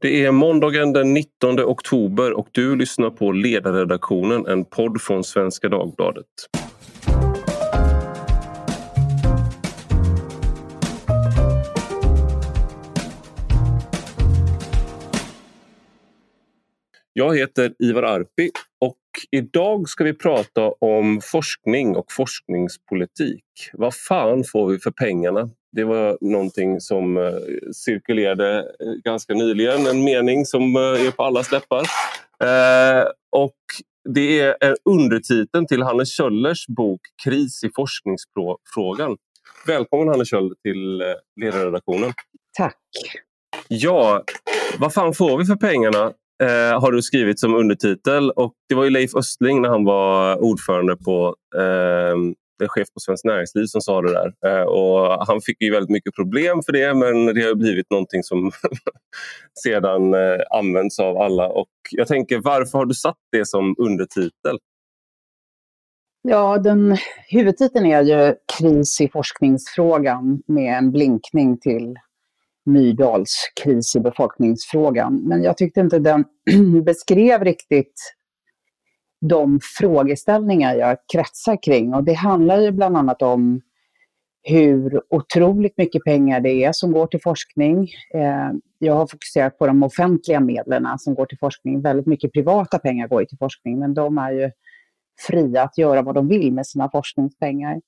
Det är måndagen den 19 oktober och du lyssnar på Ledarredaktionen, en podd från Svenska Dagbladet. Jag heter Ivar Arpi och idag ska vi prata om forskning och forskningspolitik. Vad fan får vi för pengarna? Det var någonting som eh, cirkulerade eh, ganska nyligen, en mening som eh, är på alla läppar. Och det är undertiteln till Hannes Kjöllers bok Kris i forskningsfrågan. Välkommen Hannes Kjöller till ledarredaktionen. Tack. Ja, vad fan får vi för pengarna? Eh, har du skrivit som undertitel. Och Det var ju Leif Östling när han var ordförande på eh, en chef på Svenskt Näringsliv som sa det där. Eh, och han fick ju väldigt mycket problem för det men det har blivit någonting som sedan eh, används av alla. Och jag tänker, varför har du satt det som undertitel? Ja, den, huvudtiteln är ju Kris i forskningsfrågan med en blinkning till Myrdals kris i befolkningsfrågan. Men jag tyckte inte den beskrev riktigt de frågeställningar jag kretsar kring. Och det handlar ju bland annat om hur otroligt mycket pengar det är som går till forskning. Eh, jag har fokuserat på de offentliga medlen som går till forskning. Väldigt mycket privata pengar går till forskning, men de är ju fria att göra vad de vill med sina forskningspengar.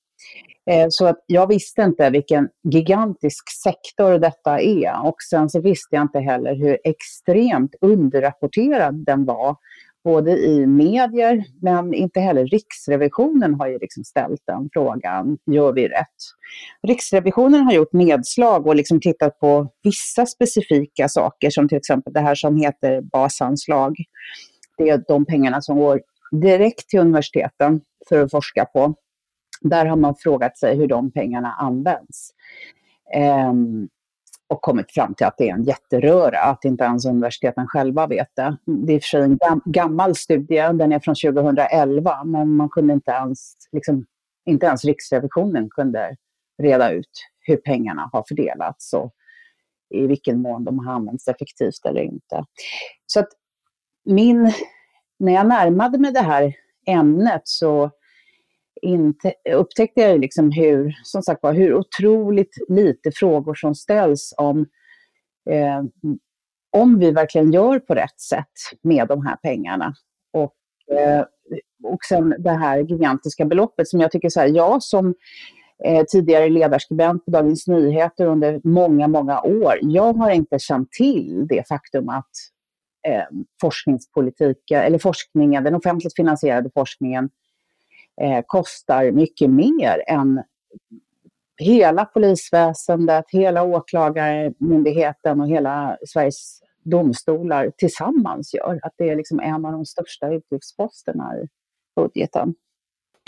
Eh, så att jag visste inte vilken gigantisk sektor detta är. Och sen så visste jag inte heller hur extremt underrapporterad den var både i medier, men inte heller Riksrevisionen har ju liksom ställt den frågan, gör vi rätt? Riksrevisionen har gjort nedslag och liksom tittat på vissa specifika saker, som till exempel det här som heter basanslag. Det är de pengarna som går direkt till universiteten för att forska på. Där har man frågat sig hur de pengarna används. Um, och kommit fram till att det är en jätteröra, att inte ens universiteten själva vet det. Det är i och för sig en gammal studie, den är från 2011, men man kunde inte ens, liksom, inte ens Riksrevisionen kunde reda ut hur pengarna har fördelats och i vilken mån de har använts effektivt eller inte. Så att min, när jag närmade mig det här ämnet så upptäckte jag liksom hur, som sagt var, hur otroligt lite frågor som ställs om eh, om vi verkligen gör på rätt sätt med de här pengarna. Och, eh, och sen det här gigantiska beloppet som jag tycker så här, jag som eh, tidigare ledarskribent på Dagens Nyheter under många, många år, jag har inte känt till det faktum att eh, forskningspolitiken, eller forskningen, den offentligt finansierade forskningen eh, kostar mycket mer än hela polisväsendet, hela åklagarmyndigheten och hela Sveriges domstolar tillsammans gör. Att det är liksom en av de största utgiftsposterna i budgeten.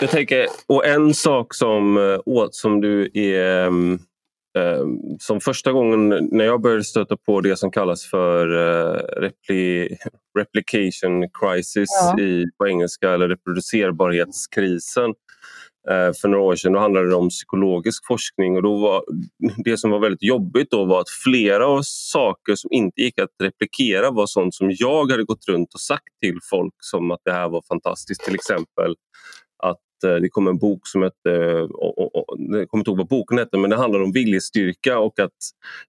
Jag tänker, och en sak som, eh, som du är mm, som första gången när jag började stöta på det som kallas för uh, repli replication crisis ja. i, på engelska eller reproducerbarhetskrisen uh, för några år sedan. Då handlade det om psykologisk forskning och då var, det som var väldigt jobbigt då var att flera saker som inte gick att replikera var sånt som jag hade gått runt och sagt till folk som att det här var fantastiskt. Till exempel Eh, det kom en bok som hette, jag kommer inte ihåg vad boken hette, men det handlar om viljestyrka och att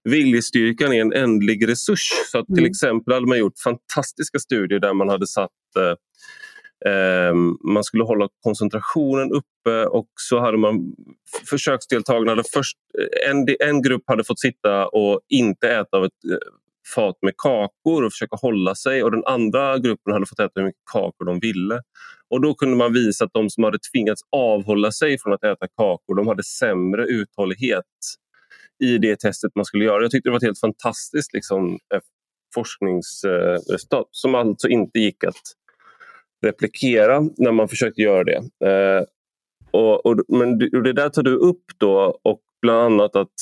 viljestyrkan är en ändlig resurs. Så att till mm. exempel hade man gjort fantastiska studier där man hade satt eh, eh, man skulle hålla koncentrationen uppe och så hade man försöksdeltagarna hade först, en, en grupp hade fått sitta och inte äta av ett fat med kakor och försöka hålla sig och den andra gruppen hade fått äta hur mycket kakor de ville. Och Då kunde man visa att de som hade tvingats avhålla sig från att äta kakor de hade sämre uthållighet i det testet man skulle göra. Jag tyckte det var ett helt fantastiskt liksom, eh, forskningsresultat som alltså inte gick att replikera när man försökte göra det. Eh, och, och, men det där tar du upp då och bland annat att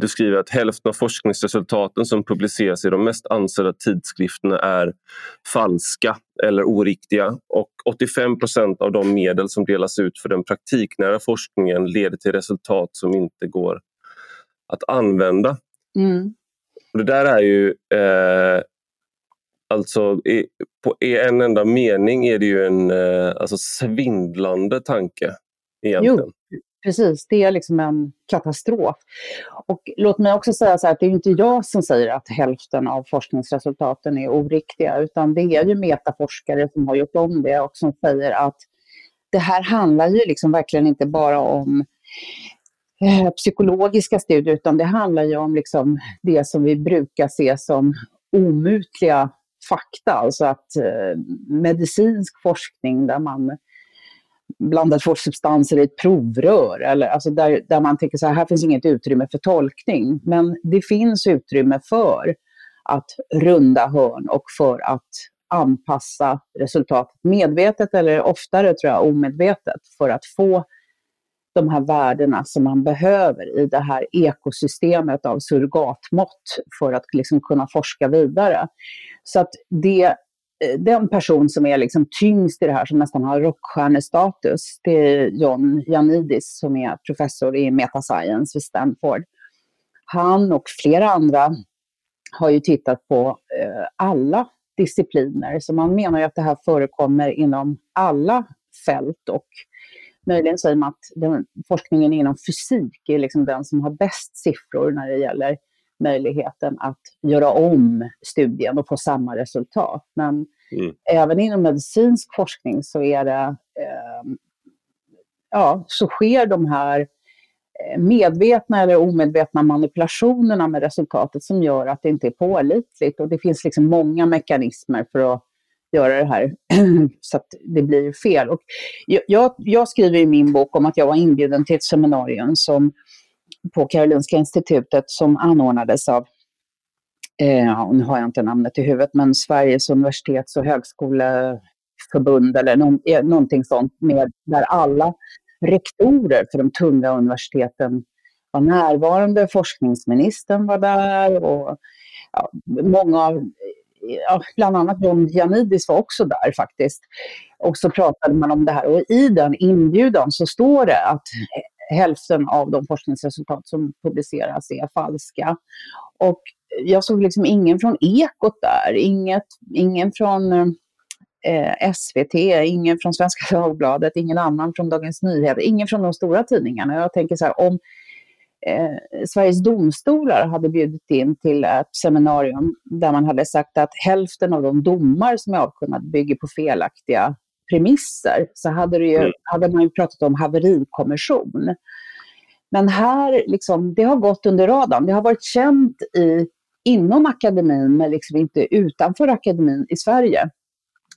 du skriver att hälften av forskningsresultaten som publiceras i de mest ansedda tidskrifterna är falska eller oriktiga och 85 procent av de medel som delas ut för den praktiknära forskningen leder till resultat som inte går att använda. Mm. Och det där är ju eh, alltså i, på, i en enda mening är det ju en eh, alltså svindlande tanke. Egentligen. Jo, precis. Det är liksom en katastrof. Och låt mig också säga så här, att det är inte jag som säger att hälften av forskningsresultaten är oriktiga, utan det är ju metaforskare som har gjort om det och som säger att det här handlar ju liksom verkligen inte bara om eh, psykologiska studier, utan det handlar ju om liksom det som vi brukar se som omutliga fakta, alltså att eh, medicinsk forskning där man blandat två substanser i ett provrör, eller alltså där, där man tänker så här, här finns inget utrymme för tolkning, men det finns utrymme för att runda hörn och för att anpassa resultatet medvetet eller oftare tror jag omedvetet för att få de här värdena som man behöver i det här ekosystemet av surrogatmått för att liksom kunna forska vidare. Så att det, Eh, den person som är liksom tyngst i det här, som nästan har rockstjärnestatus, det är John Janidis som är professor i metascience vid Stanford. Han och flera andra har ju tittat på eh, alla discipliner, så man menar ju att det här förekommer inom alla fält och Möjligen säger man att den, forskningen inom fysik är liksom den som har bäst siffror när det gäller möjligheten att göra om studien och få samma resultat. Men mm. även inom medicinsk forskning så är det, eh, ja, så sker de här eh, medvetna eller omedvetna manipulationerna med resultatet som gör att det inte är pålitligt. Och det finns liksom många mekanismer för att göra det här så att det blir fel. Och jag, jag, skriver i min bok om att jag var inbjuden till ett seminarium som, på Karolinska institutet som anordnades av eh, nu har jag inte namnet i huvudet, men Sveriges universitets och högskoleförbund eller någon, eh, någonting sånt, med, där alla rektorer för de tunga universiteten var närvarande. Forskningsministern var där och ja, många av eh, ja, bland annat John Janidis var också där faktiskt. Och så pratade man om det här och i den inbjudan så står det att mm hälften av de forskningsresultat som publiceras är falska. Och jag såg liksom ingen från Ekot där, inget, ingen från eh, SVT, ingen från Svenska Dagbladet, ingen annan från Dagens Nyheter, ingen från de stora tidningarna. Jag tänker så här, om eh, Sveriges domstolar hade bjudit in till ett seminarium där man hade sagt att hälften av de domar som är avkunnade bygger på felaktiga premisser, så hade, det ju, mm. hade man ju pratat om haverikommission. Men här, liksom, det har gått under radarn. Det har varit känt i, inom akademin, men liksom inte utanför akademin i Sverige.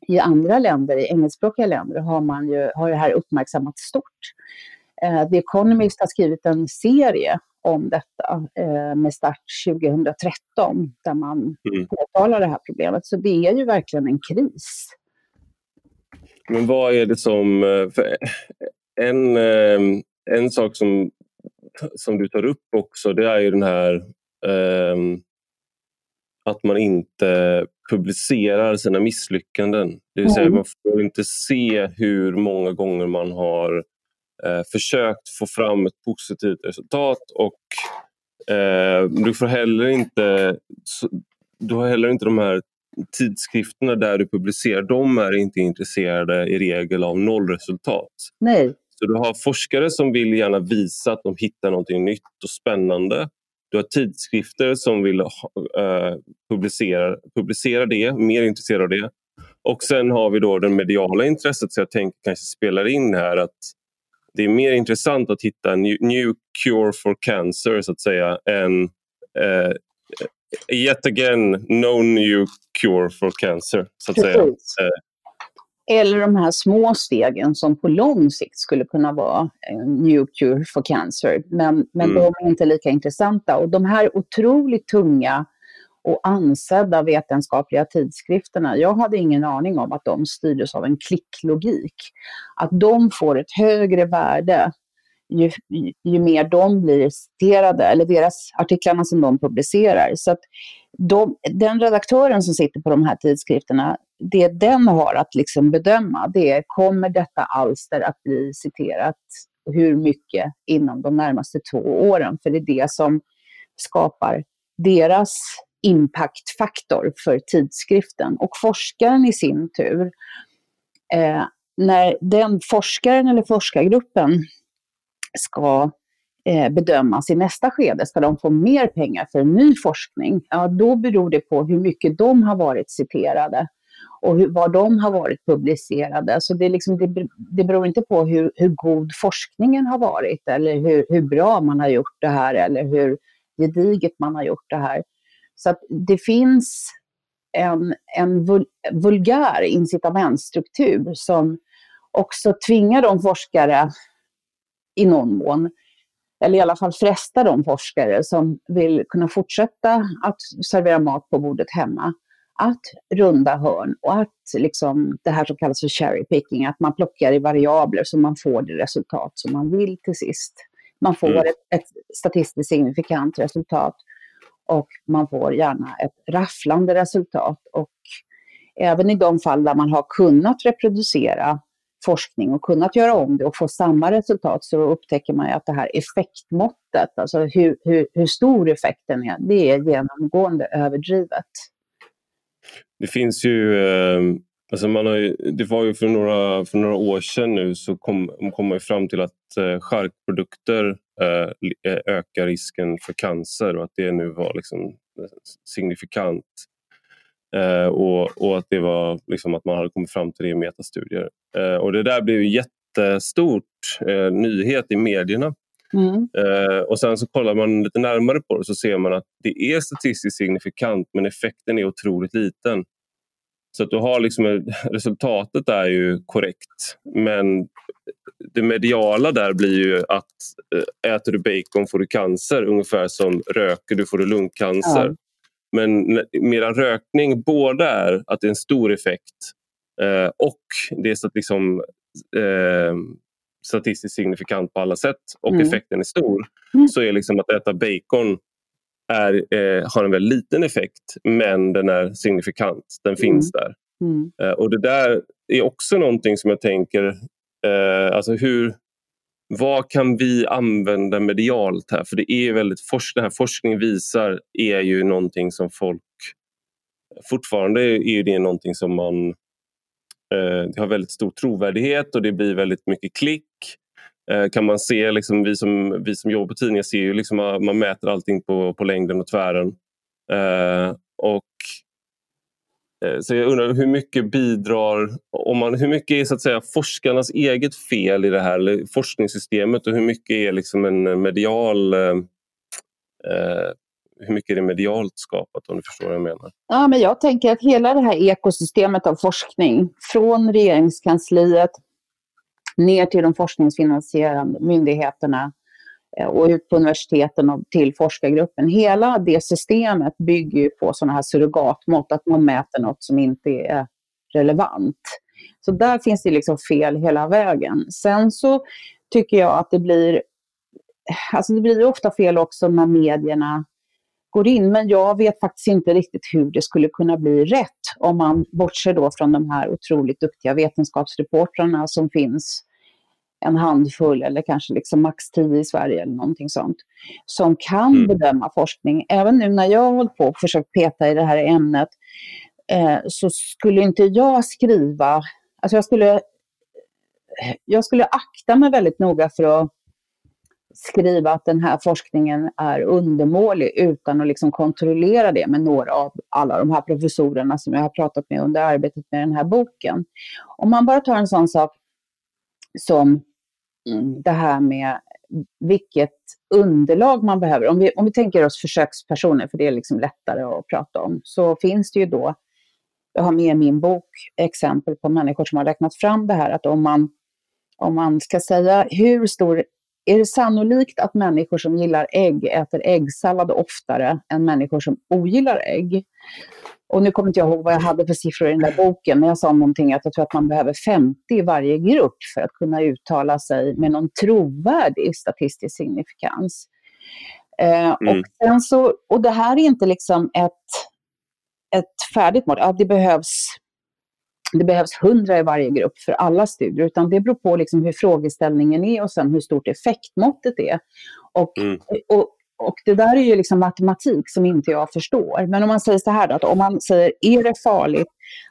I andra länder, i engelskspråkiga länder, har, man ju, har det här uppmärksammats stort. Eh, The Economist har skrivit en serie om detta eh, med start 2013 där man mm. påtalar det här problemet. Så det är ju verkligen en kris. Men vad är det som... Eh, en, en sak som, som du tar upp också det är ju den här um, att man inte publicerar sina misslyckanden. Det vill säga mm. man får inte se hur många gånger man har eh, försökt få fram ett positivt resultat och eh, du får heller inte du har heller inte de här tidskrifterna där du publicerar, de är inte intresserade i regel av nollresultat. Nej. Så du har forskare som vill gärna visa att de hittar något nytt och spännande. Du har tidskrifter som vill uh, publicera, publicera det, mer intresserade av det. Och sen har vi då det mediala intresset, så jag tänker kanske spelar in här att det är mer intressant att hitta en new cure for cancer så att säga än uh, yet again no new cure for cancer. Så att säga. Uh, eller de här små stegen som på lång sikt skulle kunna vara en new cure for cancer. Men, men mm. de är inte lika intressanta. Och de här otroligt tunga och ansedda vetenskapliga tidskrifterna, jag hade ingen aning om att de styrdes av en klicklogik. Att de får ett högre värde ju, ju mer de blir citerade, eller deras artiklarna som de publicerar. Så att de, den redaktören som sitter på de här tidskrifterna, det den har att liksom bedöma, det är kommer detta alster att bli citerat hur mycket inom de närmaste två åren? För det är det som skapar deras impactfaktor för tidskriften. Och forskaren i sin tur, eh, när den forskaren eller forskargruppen ska eh, bedömas i nästa skede, ska de få mer pengar för ny forskning, ja då beror det på hur mycket de har varit citerade och hur, var de har varit publicerade. Så det, är liksom, det, det beror inte på hur, hur god forskningen har varit eller hur, hur bra man har gjort det här eller hur gediget man har gjort det här. Så att det finns en, en vul, vulgär incitamentstruktur som också tvingar de forskare i någon mån, eller i alla fall fresta de forskare som vill kunna fortsätta att servera mat på bordet hemma, att runda hörn och att liksom det här som kallas för cherry picking, att man plockar i variabler så man får det resultat som man vill till sist. Man får mm. ett, ett statistiskt signifikant resultat och man får gärna ett rafflande resultat. Och även i de fall där man har kunnat reproducera forskning och kunnat göra om det och få samma resultat så upptäcker man att det här effektmåttet, alltså hur, hur, hur stor effekten är, det är genomgående överdrivet. Det finns ju, ehm, alltså man har ju, det var ju för några, för några år sedan nu så kom, kom man fram till att eh, charkprodukter eh, eh, ökar risken för cancer och att det nu var liksom signifikant. Eh, och, och, att det var liksom att man hade kommit fram till det i metastudier. Eh, och det där blev ju jättestort eh, nyhet i medierna. Mm. Eh, och sen så kollar man lite närmare på det så ser man att det är statistiskt signifikant men effekten är otroligt liten. Så att du har liksom, resultatet är ju korrekt men det mediala där blir ju att eh, äter du bacon får du cancer ungefär som röker du får du lungcancer. Ja. Men medan rökning både är att det är en stor effekt eh, och det är så att liksom, eh, statistiskt signifikant på alla sätt och mm. effekten är stor mm. så är liksom att äta bacon är, eh, har en väldigt liten effekt men den är signifikant. Den mm. finns där. Mm. Eh, och det där är också någonting som jag tänker, eh, alltså hur, vad kan vi använda medialt här? För det är väldigt, den här forskningen visar är ju någonting som folk fortfarande är det någonting som man eh, det har väldigt stor trovärdighet och det blir väldigt mycket klick. Eh, kan man se, liksom, vi, som, vi som jobbar på tidningar ser ju liksom, man mäter allting på, på längden och tvären. Eh, och Eh, så jag undrar hur mycket bidrar, om man, hur mycket är så att säga forskarnas eget fel i det här eller forskningssystemet och hur mycket är liksom en medial eh, eh, hur mycket är det medialt skapat om du förstår vad jag menar? Ja, men jag tänker att hela det här ekosystemet av forskning från regeringskansliet ner till de forskningsfinansierande myndigheterna Eh, och ut på universiteten och till forskargruppen. Hela det systemet bygger på sådana här surrogatmått, att man mäter något som inte är relevant. Så där finns det liksom fel hela vägen. Sen så tycker jag att det blir, alltså det blir ofta fel också när medierna går in, men jag vet faktiskt inte riktigt hur det skulle kunna bli rätt om man bortser då från de här otroligt duktiga vetenskapsreportrarna som finns en handfull eller kanske liksom max tio i Sverige eller någonting sånt, som kan mm. bedöma forskning. Även nu när jag har hållit på och försökt peta i det här ämnet eh, så skulle inte jag skriva, alltså jag skulle, jag skulle akta mig väldigt noga för att skriva att den här forskningen är undermålig utan att liksom kontrollera det med några av alla de här professorerna som jag har pratat med under arbetet med den här boken. Om man bara tar en sån sak som det här med vilket underlag man behöver. Om vi, om vi tänker oss försökspersoner, för det är liksom lättare att prata om, så finns det ju då, jag har med i min bok exempel på människor som har räknat fram det här, att om man, om man ska säga hur stor, är det sannolikt att människor som gillar ägg äter äggsallad oftare än människor som ogillar ägg? Och nu kommer inte jag ihåg vad jag hade för siffror i den där boken, men jag sa någonting att jag tror att man behöver 50 i varje grupp för att kunna uttala sig med någon trovärdig statistisk signifikans. Eh, mm. och, sen så, och det här är inte liksom ett, ett färdigt mål. Ja, det behövs det behövs 100 i varje grupp för alla studier, utan det beror på liksom hur frågeställningen är och sen hur stort effektmåttet är. Och, mm. och, och det där är ju liksom matematik som inte jag förstår. Men om man säger så här då, att om man säger är det farligt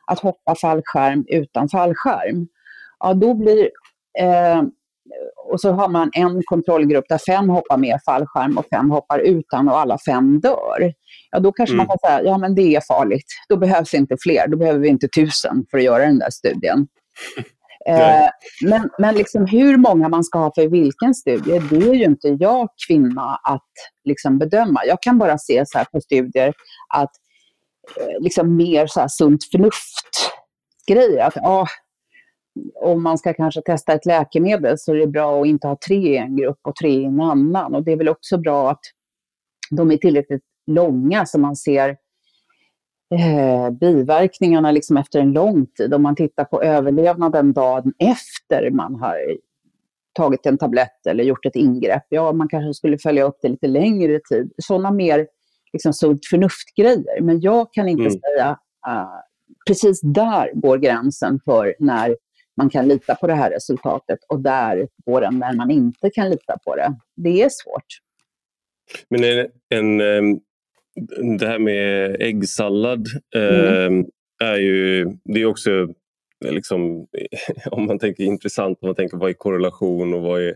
att hoppa fallskärm utan fallskärm? Ja, då blir eh, och så har man en kontrollgrupp där fem hoppar med fallskärm och fem hoppar utan och alla fem dör. Ja, då kanske mm. man kan säga, ja men det är farligt. Då behövs inte fler, då behöver vi inte tusen för att göra den där studien. eh, men men liksom hur många man ska ha för vilken studie, det är ju inte jag kvinna att liksom bedöma. Jag kan bara se så här på studier att eh, liksom mer så sunt förnuft grejer. Att, ah, om man ska kanske testa ett läkemedel så är det bra att inte ha tre i en grupp och tre i en annan. Och det är väl också bra att de är tillräckligt långa så man ser eh, biverkningarna liksom efter en lång tid. Om man tittar på överlevnaden dagen efter man har tagit en tablett eller gjort ett ingrepp. Ja, man kanske skulle följa upp det lite längre tid. Sådana mer liksom, sunt förnuft-grejer. Men jag kan inte mm. säga uh, precis där går gränsen för när man kan lita på det här resultatet och där går den när man inte kan lita på det. Det är svårt. Men en, en, det här med äggsallad mm. Är ju det är också eh, liksom, om man tänker intressant, om man tänker vad är korrelation och vad är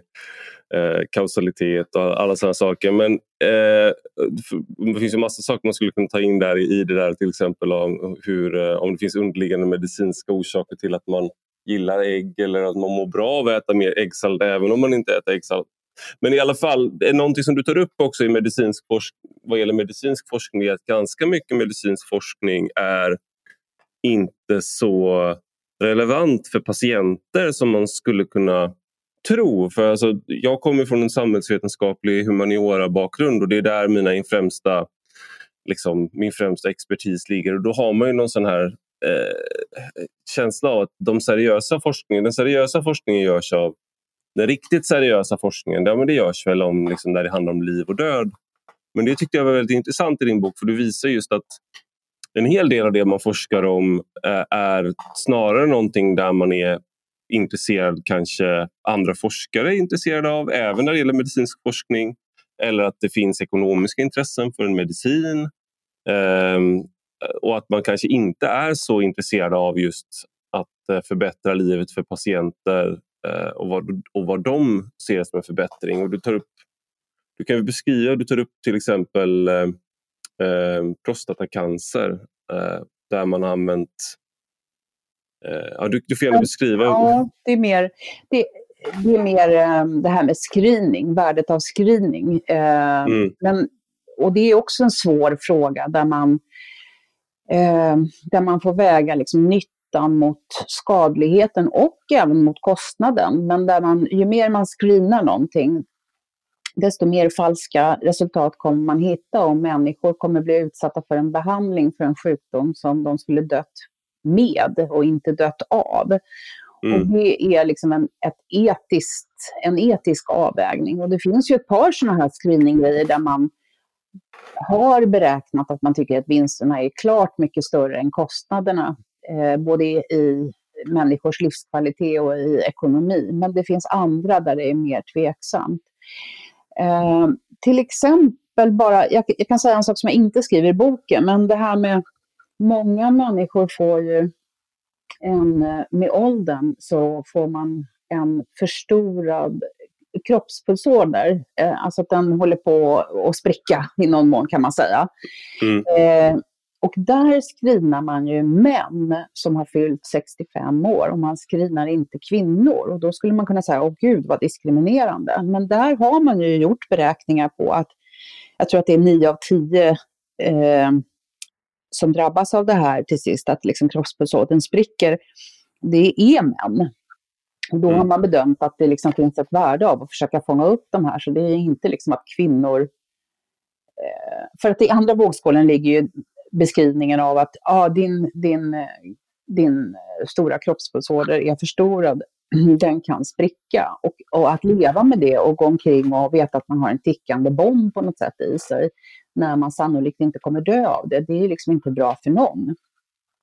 eh, kausalitet och alla sådana saker. Men eh, det finns ju massa saker man skulle kunna ta in där i det där till exempel om, hur, eh, om det finns underliggande medicinska orsaker till att man gillar ägg eller att man mår bra av att äta mer äggsallad även om man inte äter äggsallad. Men i alla fall, det är någonting som du tar upp också i medicinsk vad gäller medicinsk forskning är att ganska mycket medicinsk forskning är inte så relevant för patienter som man skulle kunna tro. För alltså, jag kommer från en samhällsvetenskaplig humaniora-bakgrund och det är där mina främsta, liksom, min främsta expertis ligger. Och då har man ju någon sån här eh, känsla av att de seriösa forskningen, den seriösa forskningen görs av den riktigt seriösa forskningen. Ja, men det görs väl om, liksom, där det handlar om liv och död. Men det tyckte jag var väldigt intressant i din bok för du visar just att en hel del av det man forskar om eh, är snarare någonting där man är intresserad, kanske andra forskare är intresserade av, även när det gäller medicinsk forskning. Eller att det finns ekonomiska intressen för en medicin. Um, och att man kanske inte är så intresserad av just att uh, förbättra livet för patienter uh, och, vad, och vad de ser som en förbättring. Och du, tar upp, du kan beskriva, du tar upp till exempel uh, prostatacancer där man har använt Eh, ja, du, du får gärna beskriva. Ja, det är mer, det, det, är mer ehm, det här med screening, värdet av screening. Eh, mm. Men, och det är också en svår fråga där man, ehm, där man får väga liksom nyttan mot skadligheten och även mot kostnaden. Men där man, ju mer man screenar någonting, desto mer falska resultat kommer man hitta om människor kommer bli utsatta för en behandling för en sjukdom som de skulle dött med och inte dött av. Mm. Och det är liksom en, etiskt, en etisk avvägning. Och det finns ju ett par sådana här screeninggrejer där man har beräknat att man tycker att vinsterna är klart mycket större än kostnaderna, eh, både i människors livskvalitet och i ekonomi. Men det finns andra där det är mer tveksamt. Eh, till exempel bara, jag, jag, kan säga en sak som jag inte skriver i boken, men det här med många människor får ju en, eh, med åldern så får man en förstorad kroppspulsåder, eh, alltså att den håller på att spricka i någon mån kan man säga. Mm. Eh, och där screenar man ju män som har fyllt 65 år och man screenar inte kvinnor. Och då skulle man kunna säga, åh gud vad diskriminerande. Men där har man ju gjort beräkningar på att, jag tror att det är 9 av 10 eh, som drabbas av det här till sist, att liksom kroppspulsådern spricker, det är män. Då har mm. man bedömt att det liksom finns ett värde av att försöka fånga upp de här. Så det är inte liksom att kvinnor... Eh, för att i andra vågskålen ligger ju beskrivningen av att ah, din, din, din stora kroppspulsåder är förstorad, den kan spricka. Och, och, att leva med det och gå omkring och veta att man har en tickande bomb på något sätt i sig, när man sannolikt inte kommer dö av det. Det är liksom inte bra för någon.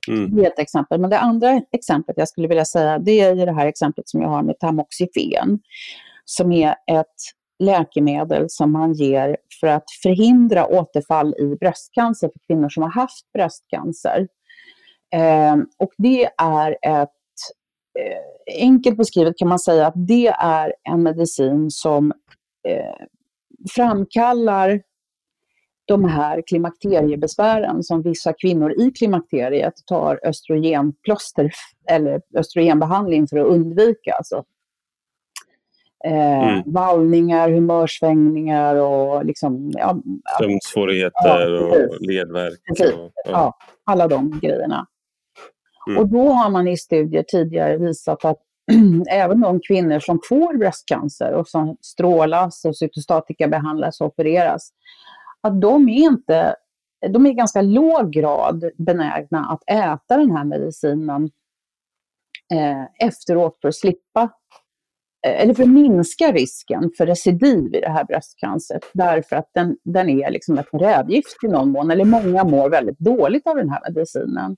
Mm. Det är ett exempel. Men det andra exemplet jag skulle vilja säga, det är det här exemplet som jag har med tamoxifen, som är ett läkemedel som man ger för att förhindra återfall i bröstcancer för kvinnor som har haft bröstcancer. Eh, och det är ett, eh, enkelt beskrivet kan man säga att det är en medicin som eh, framkallar de här klimakteriebesvären som vissa kvinnor i klimakteriet tar östrogenplåster eller östrogenbehandling för att undvika. Alltså, eh, mm. Vallningar, humörsvängningar och liksom... Ja, Sömnsvårigheter ja, och ledvärk. Och, ja. ja. alla de grejerna. Mm. Och då har man i studier tidigare visat att även de kvinnor som får bröstcancer och som strålas och cytostatika behandlas och opereras, att de är inte, de är i ganska låg grad benägna att äta den här medicinen eh, efteråt för att slippa, eh, eller för att minska risken för recidiv i det här bröstcancret. Därför att den, den är liksom ett rävgift i någon mån, eller många mår väldigt dåligt av den här medicinen.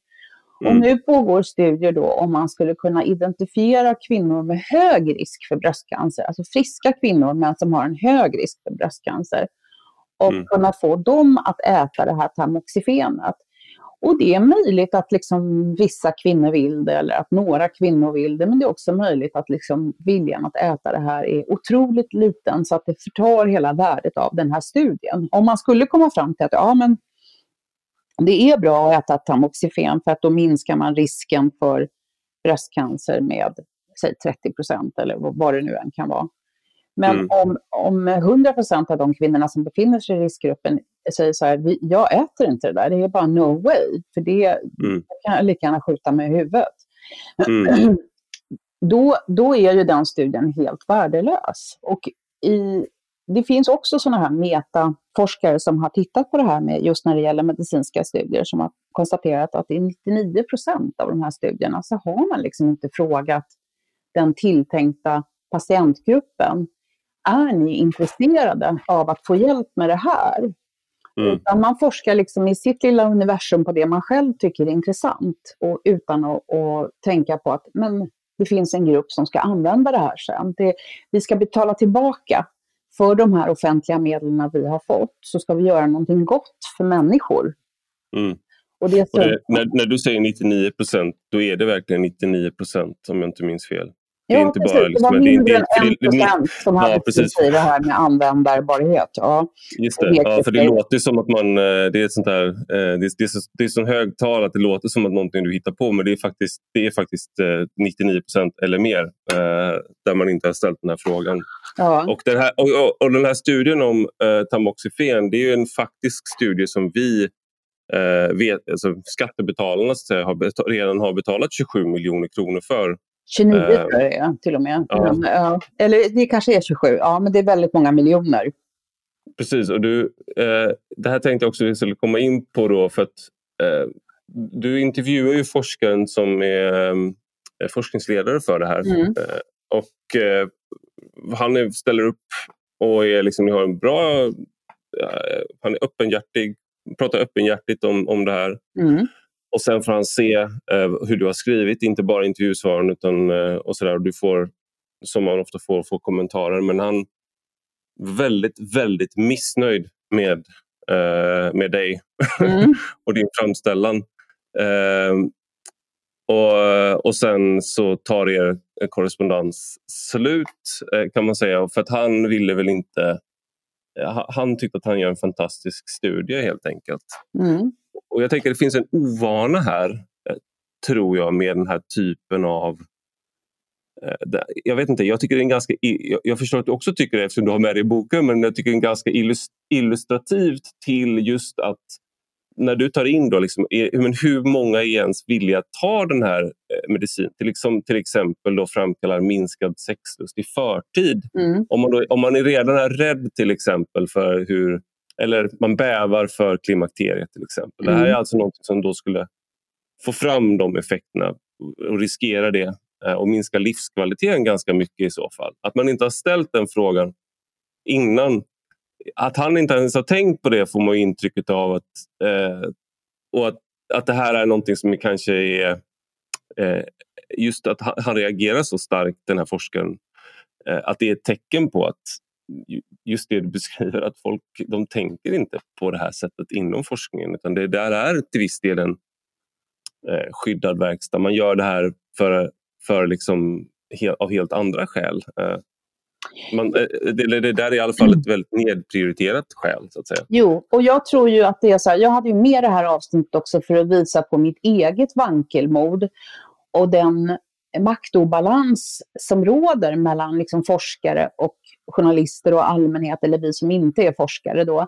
Mm. Och nu pågår studier då om man skulle kunna identifiera kvinnor med hög risk för bröstcancer, alltså friska kvinnor men som har en hög risk för bröstcancer och mm. kunna få dem att äta det här tamoxifenet. Och det är möjligt att liksom vissa kvinnor vill det eller att några kvinnor vill det, men det är också möjligt att liksom viljan att äta det här är otroligt liten så att det förtar hela värdet av den här studien. Om man skulle komma fram till att ja, men det är bra att äta tamoxifen för att då minskar man risken för bröstcancer med säg 30 procent eller vad det nu än kan vara. Men mm. om, om 100 procent av de kvinnorna som befinner sig i riskgruppen säger så här, jag äter inte det där, det är bara no way, för det mm. kan jag lika gärna skjuta mig i huvudet. Mm. Då, då är ju den studien helt värdelös. Och i, det finns också sådana här metaforskare som har tittat på det här med just när det gäller medicinska studier som har konstaterat att i 99 procent av de här studierna så har man liksom inte frågat den tilltänkta patientgruppen är ni intresserade av att få hjälp med det här? Mm. Utan man forskar liksom i sitt lilla universum på det man själv tycker är intressant och utan att, att tänka på att men, det finns en grupp som ska använda det här sen. Det, vi ska betala tillbaka för de här offentliga medlen vi har fått, så ska vi göra någonting gott för människor. Mm. Och det och det, när, när, du säger 99 procent, då är det verkligen 99 procent om jag inte minns fel? Det, är ja, inte precis. Bara liksom, det var mindre än en procent som hade ja, precis. i det här med användbarhet. Ja, Just det, ja, för det låter som att man... Eh, det är, sånt eh, det är, det är, så, det är så hög tal att det låter som att någonting du hittar på men det är faktiskt, det är faktiskt 99 eh, procent eller mer där man inte har ställt den här frågan. Ja. Och, den här, och, och, den här studien om uh, tamoxifen det är en faktisk studie som vi uh, vet, alltså skattebetalarna säga, har, redan har betalat 27 miljoner kronor för 29 uh, tror jag det är, till och med. Ja. Ja. Eller det kanske är 27, ja men det är väldigt många miljoner. Precis, och du, eh, det här tänkte jag också vi skulle komma in på då för att eh, du intervjuar ju forskaren som är eh, forskningsledare för det här. Mm. Eh, och eh, han ställer upp och är liksom, ni har en bra... han är öppenhjärtig, pratar öppenhjärtigt om, om det här. Mm. Och sen får han se eh, hur du har skrivit, inte bara intervjusvaren utan eh, och sådär. Du får, som man ofta får, får kommentarer. Men han är väldigt, väldigt missnöjd med, eh, med dig mm. och din framställan. Eh, och, och sen så tar er korrespondens slut eh, kan man säga. För att han ville väl inte... Han tyckte att han gör en fantastisk studie helt enkelt. Mm. Och jag tänker att det finns en ovana här, eh, tror jag, med den här typen av eh, jag vet inte, jag tycker det är ganska... Jag förstår att du också tycker det eftersom du har med det i boken, men jag tycker det är ganska illustrativt till just att när du tar in då, liksom, hur många är ens villiga att ta den här eh, medicinen? Till, liksom, till exempel då framkallar minskad sexlust i förtid. Mm. Om, man då, om man redan är rädd till exempel för hur eller man bävar för klimakteriet till exempel. Mm. Det här är mm. alltså något som då skulle få fram de effekterna och riskera det eh, och minska livskvaliteten ganska mycket i så fall. Att man inte har ställt den frågan innan. Att han inte ens har tänkt på det får man intrycket av. att eh, och att, att det här är någonting som kanske är eh, just att han reagerar så starkt, den här forskaren, eh, att det är ett tecken på att just det du beskriver, att folk de tänker inte på det här sättet inom forskningen. Utan det där är till viss del en eh, skyddad verkstad. Man gör det här för, för liksom, he, av helt andra skäl. Eh, man, eh, det, det där är i alla fall ett väldigt nedprioriterat skäl. Så att säga. Jo, och jag tror ju att det är så här, jag hade ju med det här avsnittet också för att visa på mitt eget vankelmod och den maktobalans som råder mellan liksom forskare och journalister och allmänhet, eller vi som inte är forskare då,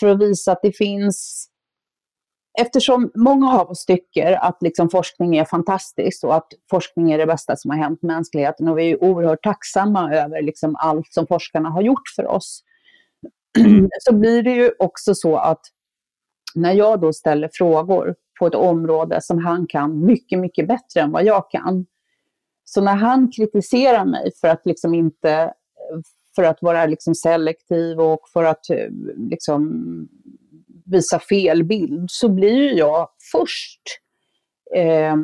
för att visa att det finns Eftersom många av oss tycker att liksom forskning är fantastiskt och att forskning är det bästa som har hänt mänskligheten och vi är oerhört tacksamma över liksom allt som forskarna har gjort för oss, så blir det ju också så att när jag då ställer frågor på ett område som han kan mycket, mycket bättre än vad jag kan, så när han kritiserar mig för att liksom inte för att vara liksom selektiv och för att eh, liksom visa fel bild så blir jag först eh,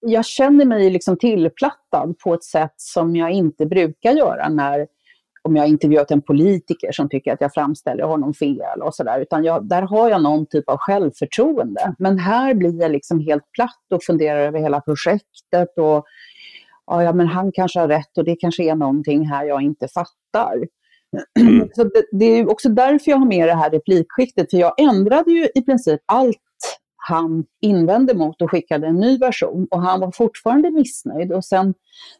jag känner mig liksom tillplattad på ett sätt som jag inte brukar göra när om jag intervjuat en politiker som tycker att jag framställer honom fel och sådär. Utan jag, där har jag någon typ av självförtroende. Men här blir jag liksom helt platt och funderar över hela projektet. Och ja, men han kanske har rätt och det kanske är någonting här jag inte fattar. Mm. Så det, det, är också därför jag har med det här replikskiftet. För jag ändrade ju i princip allt han invände mot och skickade en ny version. Och han var fortfarande missnöjd. Och sen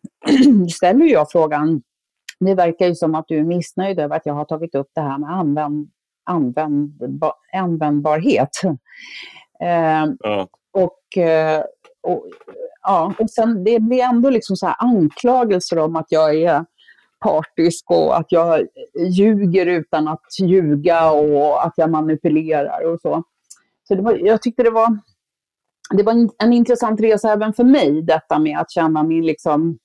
ställer jag frågan, det verkar ju som att du är missnöjd över att jag har tagit upp det här med använd, användbar, användbarhet. Eh, ja. Och, eh, och, ja, och sen det blir ändå liksom så här anklagelser om att jag är partisk och att jag ljuger utan att ljuga och att jag manipulerar och så. Så det var, jag tyckte det var, det var en, en intressant resa även för mig, detta med att känna min liksom,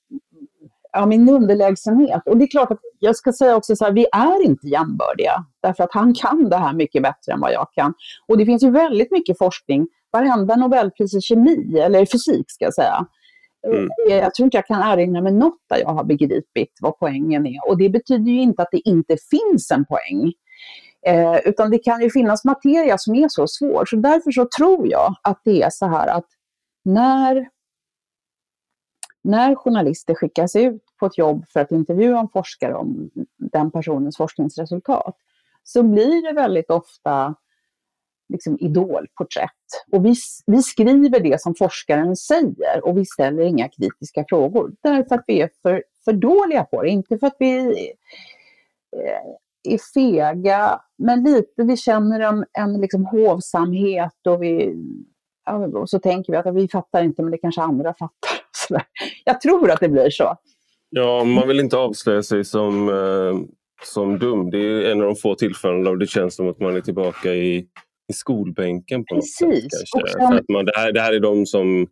ja, min underlägsenhet. Och det är klart att jag ska säga också så här, vi är inte jämbördiga. Därför att han kan det här mycket bättre än vad jag kan. Och det finns ju väldigt mycket forskning. Varenda Nobelpris i kemi, eller fysik ska jag säga. Mm. Jag tror inte jag kan erinra mig något där jag har begripit vad poängen är. Och det betyder ju inte att det inte finns en poäng. Eh, utan det kan ju finnas materia som är så svår. Så därför så tror jag att det är så här att när när journalister skickas ut på ett jobb för att intervjua en forskare om den personens forskningsresultat, så blir det väldigt ofta liksom idolporträtt. Och vi, vi skriver det som forskaren säger och vi ställer inga kritiska frågor. Därför att vi är för, för dåliga på det, inte för att vi eh, är fega, men lite vi känner en, en liksom hovsamhet och, vi, ja, och så tänker vi att vi fattar inte, men det kanske andra fattar. Jag tror att det blir så. Ja, man vill inte avslöja sig som, eh, som dum. Det är en av de få tillfällen där det känns som att man är tillbaka i, i skolbänken. på Precis. något sätt. Kanske. Sen... att man, det, här, det här är de som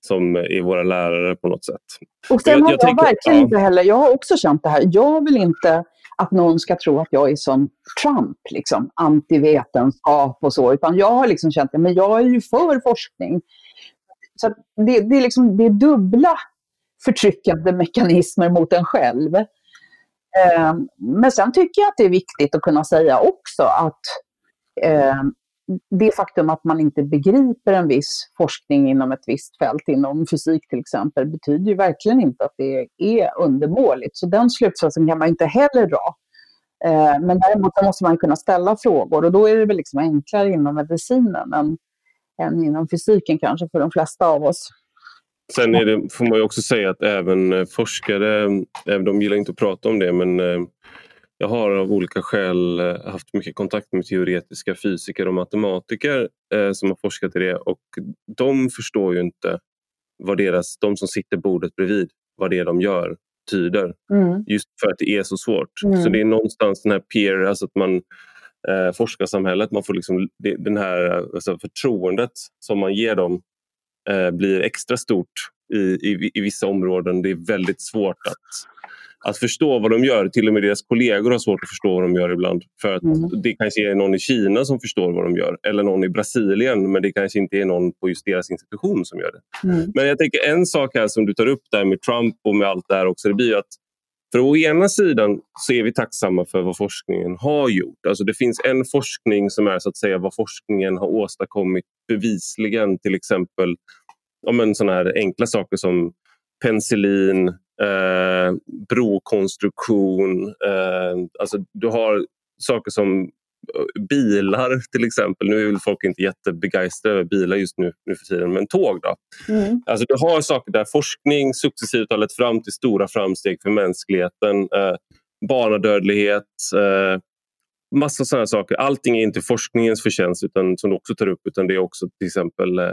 som är våra lärare på något sätt. Och sen jag, har jag, jag tänker, verkligen ja. inte heller, jag har också känt det här, jag vill inte att någon ska tro att jag är som Trump, liksom, antivetenskap och så, utan jag har liksom känt att jag är ju för forskning. Så det, det, är liksom, det är dubbla förtryckande mekanismer mot en själv. Eh, men sen tycker jag att det är viktigt att kunna säga också att eh, det faktum att man inte begriper en viss forskning inom ett visst fält, inom fysik till exempel, betyder ju verkligen inte att det är undermåligt. Så den slutsatsen kan man inte heller dra. Ehm, men däremot måste man kunna ställa frågor och då är det väl liksom enklare inom medicinen än än inom fysiken kanske för de flesta av oss. Sen det, får man ju också säga att även eh, forskare, även de gillar inte att prata om det, men eh, jag har av olika skäl eh, haft mycket kontakt med teoretiska fysiker och matematiker som har forskat i det och de förstår ju inte vad deras, de som sitter bordet bredvid, vad det är de gör tyder. Mm. Just för att det är så svårt. Mm. Så det är någonstans den här peer, alltså att man eh, forskarsamhället. Man får liksom, det, den här alltså förtroendet som man ger dem eh, blir extra stort i, i, i, vissa områden. Det är väldigt svårt att, att förstå vad de gör. Till och med deras kollegor har svårt att förstå vad de gör ibland. För att mm. Det kanske är någon i Kina som förstår vad de gör eller någon i Brasilien men det kanske inte är någon på just deras institution som gör det. Mm. Men jag tänker en sak här som du tar upp där med Trump och med allt det här också. Det blir att För å ena sidan så är vi tacksamma för vad forskningen har gjort. Alltså det finns en forskning som är så att säga vad forskningen har åstadkommit bevisligen. Till exempel ja, men såna här enkla saker som penicillin, eh, brokonstruktion. Eh, alltså du har saker som bilar till exempel. Nu är väl folk inte jättebegeistrade över bilar just nu, nu för tiden, men tåg då? Mm. Alltså du har saker där forskning successivt har lett fram till stora framsteg för mänskligheten. Eh, barnadödlighet, eh, massa sådana saker. Allting är inte forskningens förtjänst utan, som du också tar upp, utan det är också till exempel eh,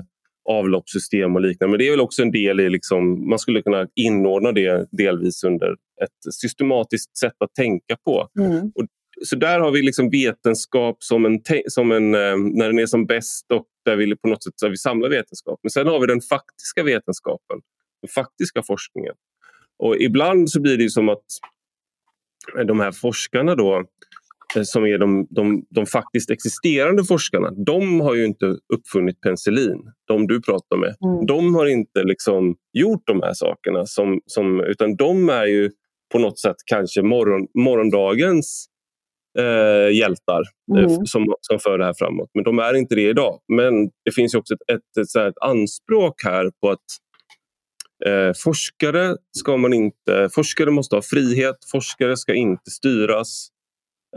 avloppssystem och liknande. Men det är väl också en del i, liksom, man skulle kunna inordna det delvis under ett systematiskt sätt att tänka på. Mm. Och så där har vi liksom vetenskap som en, som en, eh, när den är som bäst och där vi på något sätt så vi samlar vetenskap. Men sen har vi den faktiska vetenskapen, den faktiska forskningen. Och ibland så blir det som att de här forskarna då som är de, de, de faktiskt existerande forskarna, de har ju inte uppfunnit penicillin, de du pratar med. Mm. De har inte liksom gjort de här sakerna, som, som, utan de är ju på något sätt kanske morgon, morgondagens eh, hjältar eh, mm. som, som för det här framåt. Men de är inte det idag. Men det finns också ett, ett, ett, ett anspråk här på att eh, forskare ska man inte... Forskare måste ha frihet, forskare ska inte styras.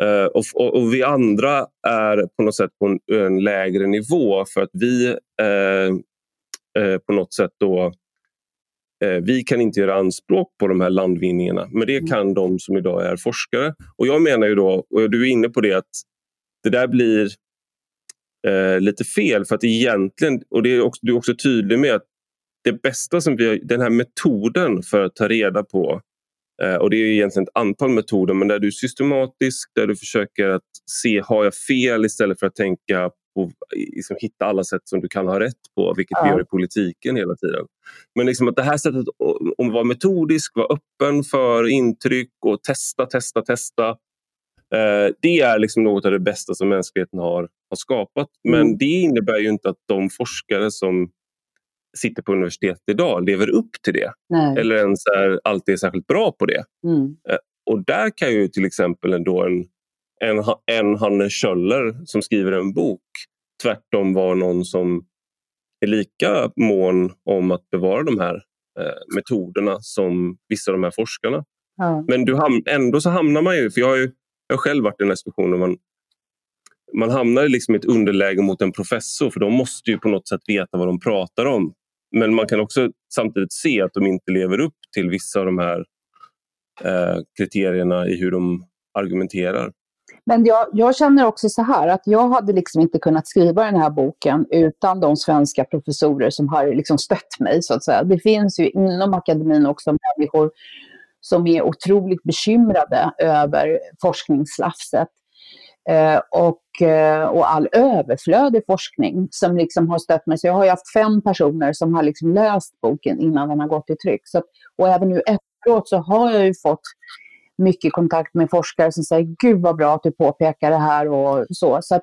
Uh, och, och, och, vi andra är på något sätt på en, en lägre nivå för att vi uh, uh, på något sätt då Eh, vi kan inte göra anspråk på de här landvinningarna, men det kan mm. de som idag är forskare. Och Jag menar ju då, och du är inne på det, att det där blir eh, lite fel. För att egentligen, och det är också, du är också tydlig med att det bästa som vi har, den här metoden för att ta reda på eh, och det är egentligen ett antal metoder, men där du är systematisk, där du försöker att se, har jag fel istället för att tänka och liksom hitta alla sätt som du kan ha rätt på, vilket ja. vi gör i politiken hela tiden. Men liksom att det här sättet att vara metodisk, vara öppen för intryck och testa, testa, testa. Eh, det är liksom något av det bästa som mänskligheten har, har skapat. Men mm. det innebär ju inte att de forskare som sitter på universitet idag lever upp till det. Nej. Eller ens är, alltid är särskilt bra på det. Mm. Eh, och där kan ju till exempel ändå en en, en Hanne Kjöller som skriver en bok tvärtom vara någon som är lika mån om att bevara de här eh, metoderna som vissa av de här forskarna. Ja. Men du ham ändå så hamnar man ju, för jag har ju jag har själv varit i den här situationen, man, man hamnar liksom i ett underläge mot en professor för de måste ju på något sätt veta vad de pratar om. Men man kan också samtidigt se att de inte lever upp till vissa av de här eh, kriterierna i hur de argumenterar. Men jag, jag, känner också så här att jag hade liksom inte kunnat skriva den här boken utan de svenska professorer som har liksom stött mig. så att säga. Det finns ju inom akademin också människor som är otroligt bekymrade över forskningsslafset. Eh, och, eh, och all överflödig forskning som liksom har stött mig. Så jag har haft fem personer som har liksom läst boken innan den har gått i tryck. Så, och även nu efteråt så har jag ju fått mycket kontakt med forskare som säger gud vad bra att du påpekar det här och så. så att,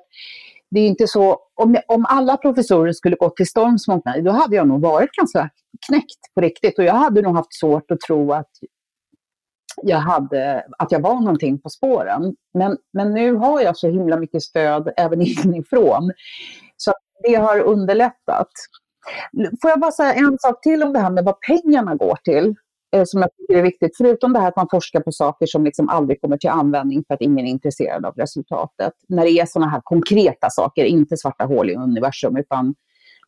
det är inte så, om, om alla professorer skulle gå till storms mot mig, då hade jag nog varit ganska knäckt på riktigt. Och jag hade nog haft svårt att tro att jag, hade, att jag var någonting på spåren. Men, men nu har jag så himla mycket stöd även inifrån. Så det har underlättat. Får jag bara säga en sak till om det här med vad pengarna går till? Eh, som jag tycker är viktigt. Förutom det här att man forskar på saker som liksom aldrig kommer till användning för att ingen är intresserad av resultatet. När det är sådana här konkreta saker, inte svarta hål i universum, utan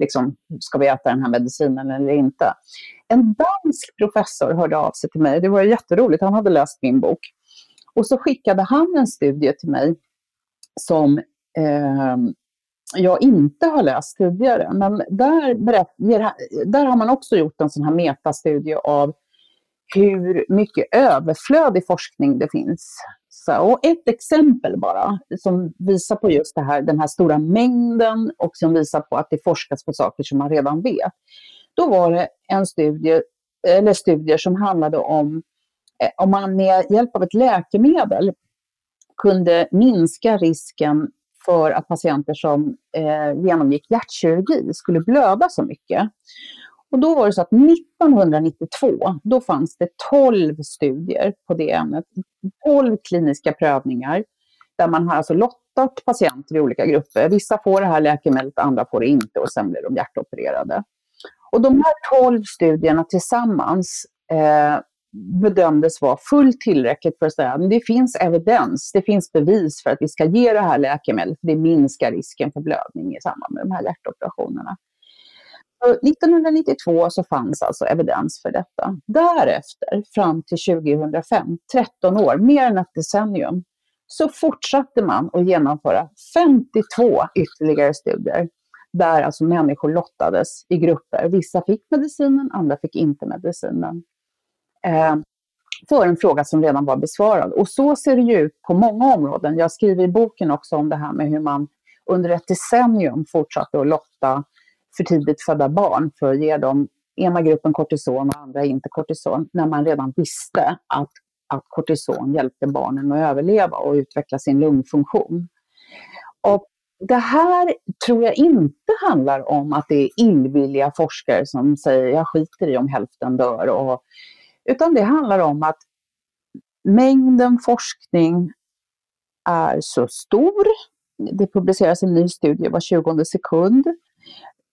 liksom, ska vi äta den här medicinen eller inte? En dansk professor hörde av sig till mig. Det var jätteroligt. Han hade läst min bok. Och så skickade han en studie till mig som eh, jag inte har läst tidigare. Men där, där har man också gjort en sån här metastudie av hur mycket överflödig forskning det finns. Så, och ett exempel bara, som visar på just det här, den här stora mängden och som visar på att det forskas på saker som man redan vet. Då var det en studie, eller studier som handlade om eh, om man med hjälp av ett läkemedel kunde minska risken för att patienter som eh, genomgick hjärtkirurgi skulle blöda så mycket. Och då var det så att 1992, då fanns det 12 studier på det ämnet. 12 kliniska prövningar där man har alltså lottat patienter i olika grupper. Vissa får det här läkemedlet, andra får det inte och sen blir de hjärtopererade. Och de här 12 studierna tillsammans eh, bedömdes vara fullt tillräckligt för att säga att det finns evidens, det finns bevis för att vi ska ge det här läkemedlet. Det minskar risken för blödning i samband med de här hjärtoperationerna. 1992 så fanns alltså evidens för detta. Därefter, fram till 2005, 13 år, mer än ett decennium, så fortsatte man att genomföra 52 ytterligare studier där alltså människor lottades i grupper. Vissa fick medicinen, andra fick inte medicinen. Eh, för en fråga som redan var besvarad. Och så ser det ju ut på många områden. Jag skriver i boken också om det här med hur man under ett decennium fortsatte att lotta för tidigt födda barn för att ge dem ena gruppen kortison och andra inte kortison, när man redan visste att, att kortison hjälpte barnen att överleva och utveckla sin lungfunktion. Och det här tror jag inte handlar om att det är illvilliga forskare som säger jag skiter i om hälften dör. Och, utan det handlar om att mängden forskning är så stor. Det publiceras en ny studie var 20 sekund.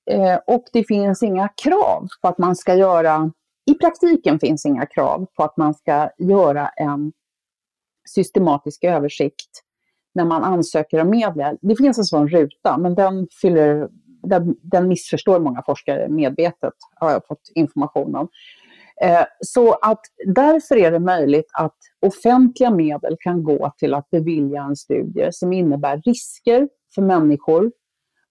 Eh, och det finns inga krav på att man ska göra, i praktiken finns inga krav på att man ska göra en systematisk översikt när man ansöker om medel. Det finns en sån ruta, men den, fyller, den, den missförstår många forskare medvetet, har jag fått information om. Eh, så att därför är det möjligt att offentliga medel kan gå till att bevilja en studie som innebär risker för människor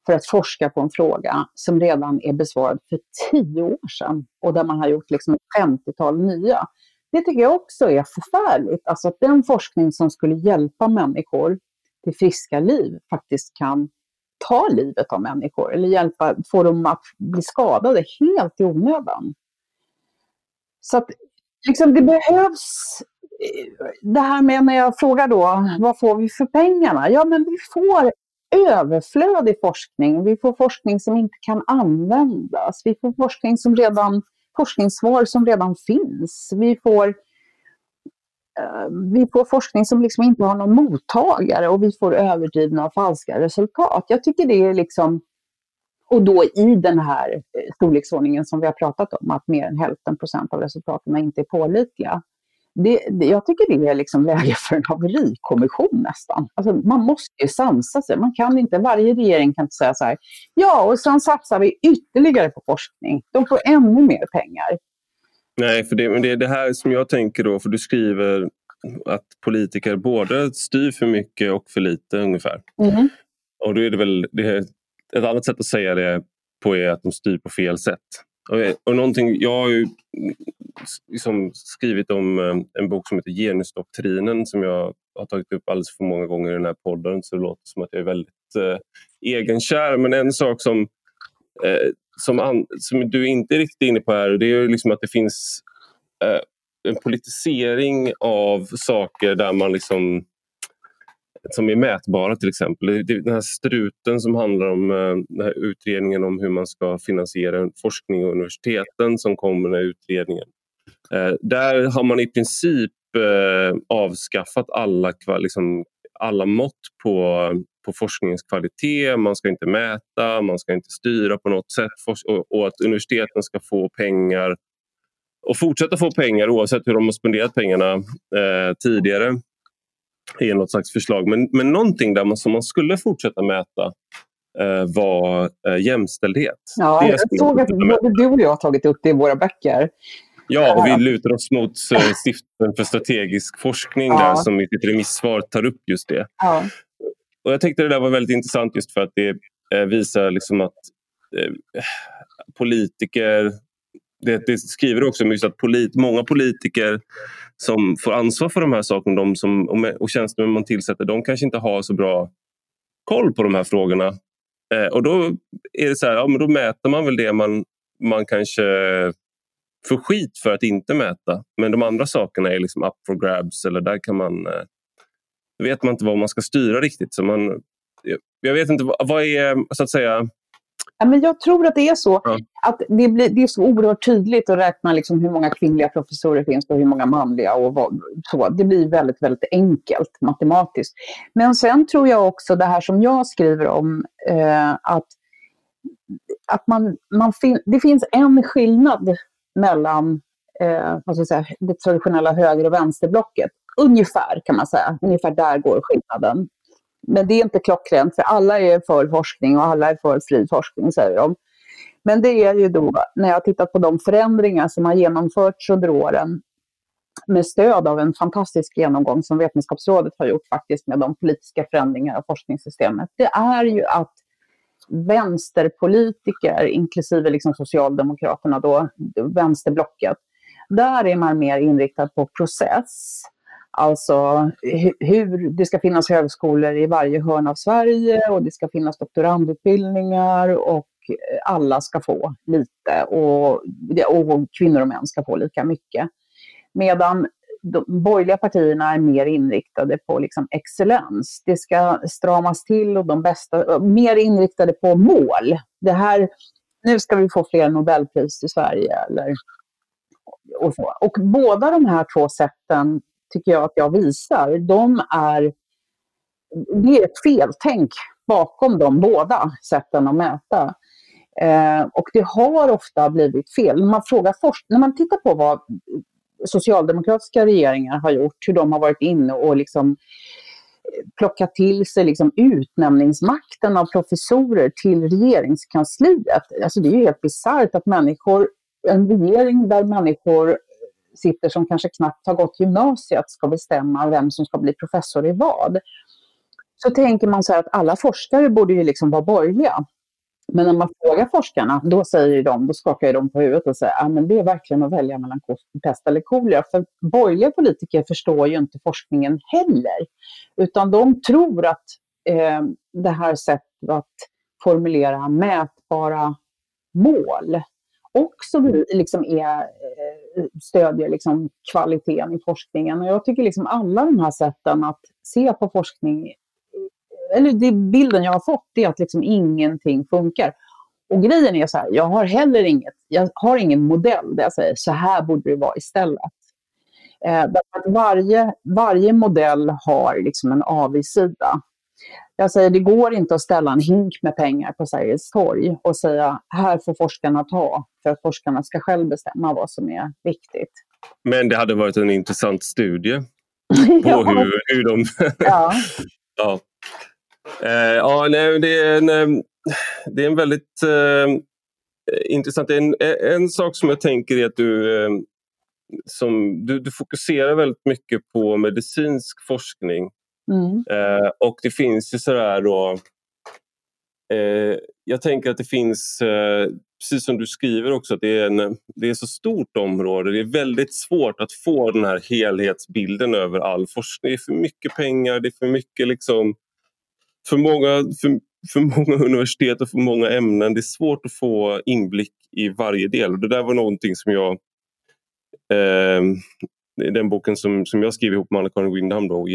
för att forska på en fråga som redan är besvarad för tio år sedan och där man har gjort liksom ett 50-tal nya. Det tycker jag också är förfärligt. Alltså att den forskning som skulle hjälpa människor till friska liv faktiskt kan ta livet av människor eller hjälpa, få dem att bli skadade helt i onödan. Så att liksom, det behövs eh, det här med när jag frågar då, vad får vi för pengarna? Ja, men vi får överflödig forskning. Vi får forskning som inte kan användas. Vi får forskning som redan, forskningssvar som redan finns. Vi får, eh, vi får forskning som liksom inte har någon mottagare och vi får överdrivna och falska resultat. Jag tycker det är liksom, och då i den här eh, storleksordningen som vi har pratat om, att mer än hälften procent av resultaten inte är pålitliga det, det, jag tycker det är liksom läge för en haverikommission nästan. Alltså, man måste ju sansa sig. Man kan inte, varje regering kan inte säga så här, ja och sen satsar vi ytterligare på forskning. De får ännu mer pengar. Nej, för det, men det är det här som jag tänker då, för du skriver att politiker både styr för mycket och för lite ungefär. Mm. Och då är det väl det är ett annat sätt att säga det på är att de styr på fel sätt. Eh, och, någonting, jag har ju liksom skrivit om eh, en bok som heter Genusdoktrinen som jag har tagit upp alldeles för många gånger i den här podden så det låter som att jag är väldigt eh, egenkär. Men en sak som, eh, som, an, som du inte är riktigt inne på här det är liksom att det finns eh, en politisering av saker där man liksom som är mätbara till exempel. Den här struten som handlar om eh, den här utredningen om hur man ska finansiera forskning och universiteten som kommer med utredningen. Eh, där har man i princip eh, avskaffat alla, liksom, alla mått på, på forskningens kvalitet. Man ska inte mäta, man ska inte styra på något sätt och, att universiteten ska få pengar och fortsätta få pengar oavsett hur de har spenderat pengarna eh, tidigare är något slags förslag. Men, men någonting där man, som man skulle fortsätta mäta eh, var eh, jämställdhet. Ja, det jag såg att både du och jag har tagit upp det i våra böcker. Ja, och vi lutar oss mot eh, Stiftelsen för strategisk forskning ja. där, som i sitt remissvar tar upp just det. Ja. Och jag tyckte det där var väldigt intressant just för att det eh, visar liksom att eh, politiker det, det skriver också just att polit, många politiker som får ansvar för de här sakerna de som, och tjänstemän man tillsätter, de kanske inte har så bra koll på de här frågorna. Eh, och då är det så här, ja, men då mäter man väl det man, man kanske får skit för att inte mäta. Men de andra sakerna är liksom up for grabs eller där kan man... Eh, vet man inte vad man ska styra riktigt. Så man, jag vet inte, vad är så att säga Ja, men jag tror att det är så. Ja. Att det, blir, det är så oerhört tydligt att räkna liksom hur många kvinnliga professorer finns och hur många manliga. Och vad, så. Det blir väldigt, väldigt enkelt matematiskt. Men sen tror jag också det här som jag skriver om, eh, att, att man, man fin det finns en skillnad mellan eh, vad ska jag säga, det traditionella höger och vänsterblocket. Ungefär kan man säga. Ungefär där går skillnaden. Men det är inte klockrent, för alla är för forskning och alla är för fri forskning, säger de. Men det är ju då, när jag har tittat på de förändringar som har genomförts under åren, med stöd av en fantastisk genomgång som Vetenskapsrådet har gjort faktiskt med de politiska förändringarna av forskningssystemet, det är ju att vänsterpolitiker, inklusive liksom Socialdemokraterna då, vänsterblocket, där är man mer inriktad på process. Alltså hur det ska finnas högskolor i varje hörn av Sverige och det ska finnas doktorandutbildningar och eh, alla ska få lite och, och kvinnor och män ska få lika mycket. Medan de borgerliga partierna är mer inriktade på liksom excellens. Det ska stramas till och de bästa, eh, mer inriktade på mål. Det här, nu ska vi få fler Nobelpris i Sverige. Eller, och, så. och båda de här två sätten tycker jag att jag visar, de är, det är ett feltänk bakom de båda sätten att mäta. Eh, och det har ofta blivit fel. När man, frågar forsk- när man tittar på vad socialdemokratiska regeringar har gjort, hur de har varit inne och liksom eh, plockat till sig liksom utnämningsmakten av professorer till regeringskansliet. Alltså det är ju helt bisarrt att människor, en regering där människor sitter som kanske knappt har gått gymnasiet ska bestämma vem som ska bli professor i vad. Så tänker man så här att alla forskare borde ju liksom vara borgerliga. Men när man frågar forskarna, då säger de, då skakar de på huvudet och säger att ah, det är verkligen att välja mellan pest eller kolera. För borgerliga politiker förstår ju inte forskningen heller. Utan de tror att eh, det här sättet att formulera mätbara mål också liksom är, eh, stödjer liksom kvaliteten i forskningen. Och jag tycker liksom alla de här sätten att se på forskning, eller det bilden jag har fått är att liksom ingenting funkar. Och grejen är så här, jag har heller inget, jag har ingen modell där jag säger så här borde det vara istället. Eh, att varje, varje modell har liksom en avigsida. Jag säger det går inte att ställa en hink med pengar på Sergels torg och säga här får forskarna ta för att forskarna ska själv bestämma vad som är viktigt. Men det hade varit en intressant studie på ja. hur, hur de... ja. ja. Eh, ja, nej, det, är en, eh, det är en väldigt eh, intressant... En, en sak som jag tänker är att du, eh, som, du, du fokuserar väldigt mycket på medicinsk forskning Mm. Eh, och det finns ju sådär då... Eh, jag tänker att det finns, eh, precis som du skriver också, att det är, en, det är så stort område. Det är väldigt svårt att få den här helhetsbilden över all forskning. Det är för mycket pengar, det är för mycket liksom... För många, för, för många universitet och för många ämnen. Det är svårt att få inblick i varje del. Och det där var någonting som jag eh, den boken som, som jag skrev ihop med Anna-Karin Windham då,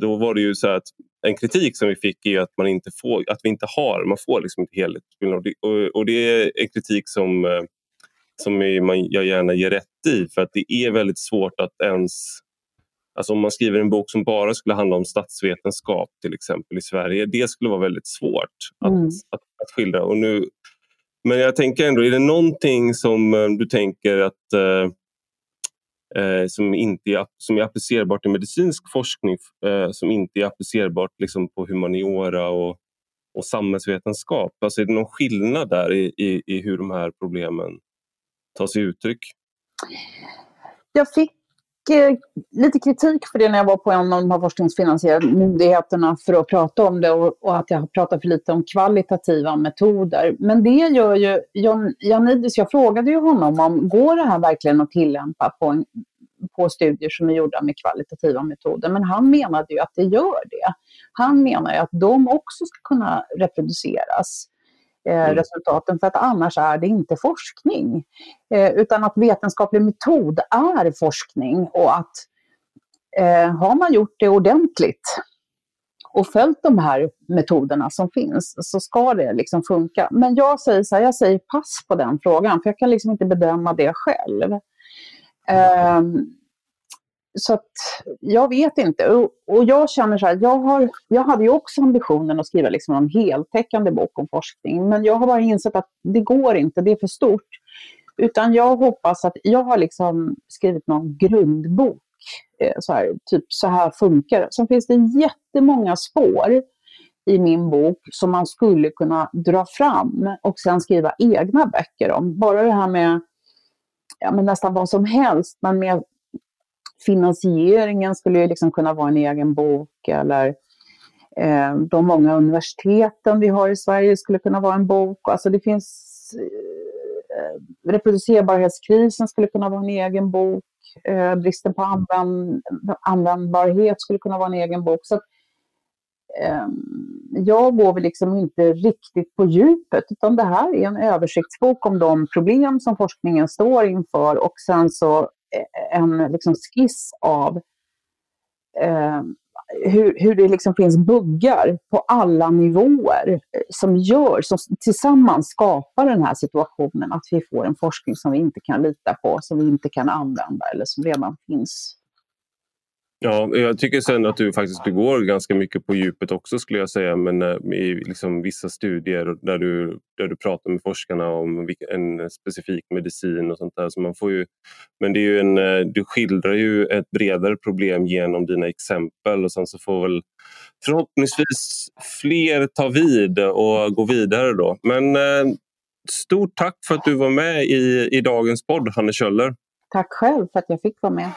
då var det ju så att en kritik som vi fick är att man inte får, att vi inte har, man får liksom inte helhetsbilden. Och och, och det är en kritik som, eh, som jag gärna ger rätt i för att det är väldigt svårt att ens Alltså om man skriver en bok som bara skulle handla om statsvetenskap till exempel i Sverige, det skulle vara väldigt svårt att, mm. att, att, skildra. Och nu, men jag tänker ändå, är det någonting som eh, du tänker att eh, som, inte är, som är applicerbart i medicinsk forskning eh, som inte är applicerbart liksom, på humaniora och, och samhällsvetenskap. Alltså, är det någon skillnad där i, i, i hur de här problemen tar sig uttryck? Jag fick lite kritik för det när jag var på en av de här forskningsfinansierade myndigheterna för att prata om det och, och, att jag pratar för lite om kvalitativa metoder. Men det gör ju Jan, Janidis, jag frågade ju honom om går det här verkligen att tillämpa på, en, på studier som är gjorda med kvalitativa metoder. Men han menade ju att det gör det. Han menar ju att de också ska kunna reproduceras. Eh, mm. resultaten för att annars är det inte forskning. Eh, utan att vetenskaplig metod är forskning och att eh, har man gjort det ordentligt och följt de här metoderna som finns så ska det liksom funka. Men jag säger så här, jag säger pass på den frågan för jag kan liksom inte bedöma det själv. Um, så att jag vet inte. Och, och, jag känner så här, jag, har, jag hade ju också ambitionen att skriva liksom en heltäckande bok om forskning, men jag har bara insett att det går inte, det är för stort. Utan jag hoppas att jag har liksom skrivit någon grundbok, eh, så här, typ så här funkar det. Sen finns det jättemånga spår i min bok som man skulle kunna dra fram och sen skriva egna böcker om. Bara det här med ja, men nästan vad som helst, men med finansieringen skulle ju liksom kunna vara en egen bok eller eh, de många universiteten vi har i Sverige skulle kunna vara en bok. Alltså det finns eh, reproducerbarhetskrisen skulle kunna vara en egen bok. Eh, bristen på använd, användbarhet skulle kunna vara en egen bok. Så att, eh, jag går väl liksom inte riktigt på djupet, utan det här är en översiktsbok om de problem som forskningen står inför och sen så Eh, en liksom skiss av eh, hur, hur det liksom finns buggar på alla nivåer eh, som gör, som tillsammans skapar den här situationen att vi får en forskning som vi inte kan lita på, som vi inte kan använda eller som redan finns Ja, jag tycker sen att du faktiskt du går ganska mycket på djupet också skulle jag säga. Men eh, i liksom vissa studier där du, där du pratar med forskarna om en specifik medicin och sånt där. Så man får ju, men det är ju en, eh, du skildrar ju ett bredare problem genom dina exempel och sen så får väl förhoppningsvis fler ta vid och gå vidare då. Men eh, stort tack för att du var med i, i dagens podd, Hanne Kjöller. Tack själv för att jag fick vara med.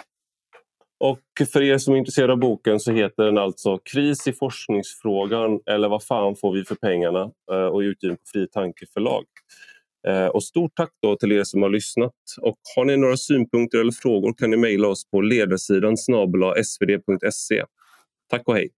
Och för er som är intresserade av boken så heter den alltså Kris i forskningsfrågan eller Vad fan får vi för pengarna? Eh, och är utgiven på Fri Tanke förlag. Eh, och stort tack då till er som har lyssnat. Och har ni några synpunkter eller frågor kan ni mejla oss på ledarsidan svd.se. Tack och hej!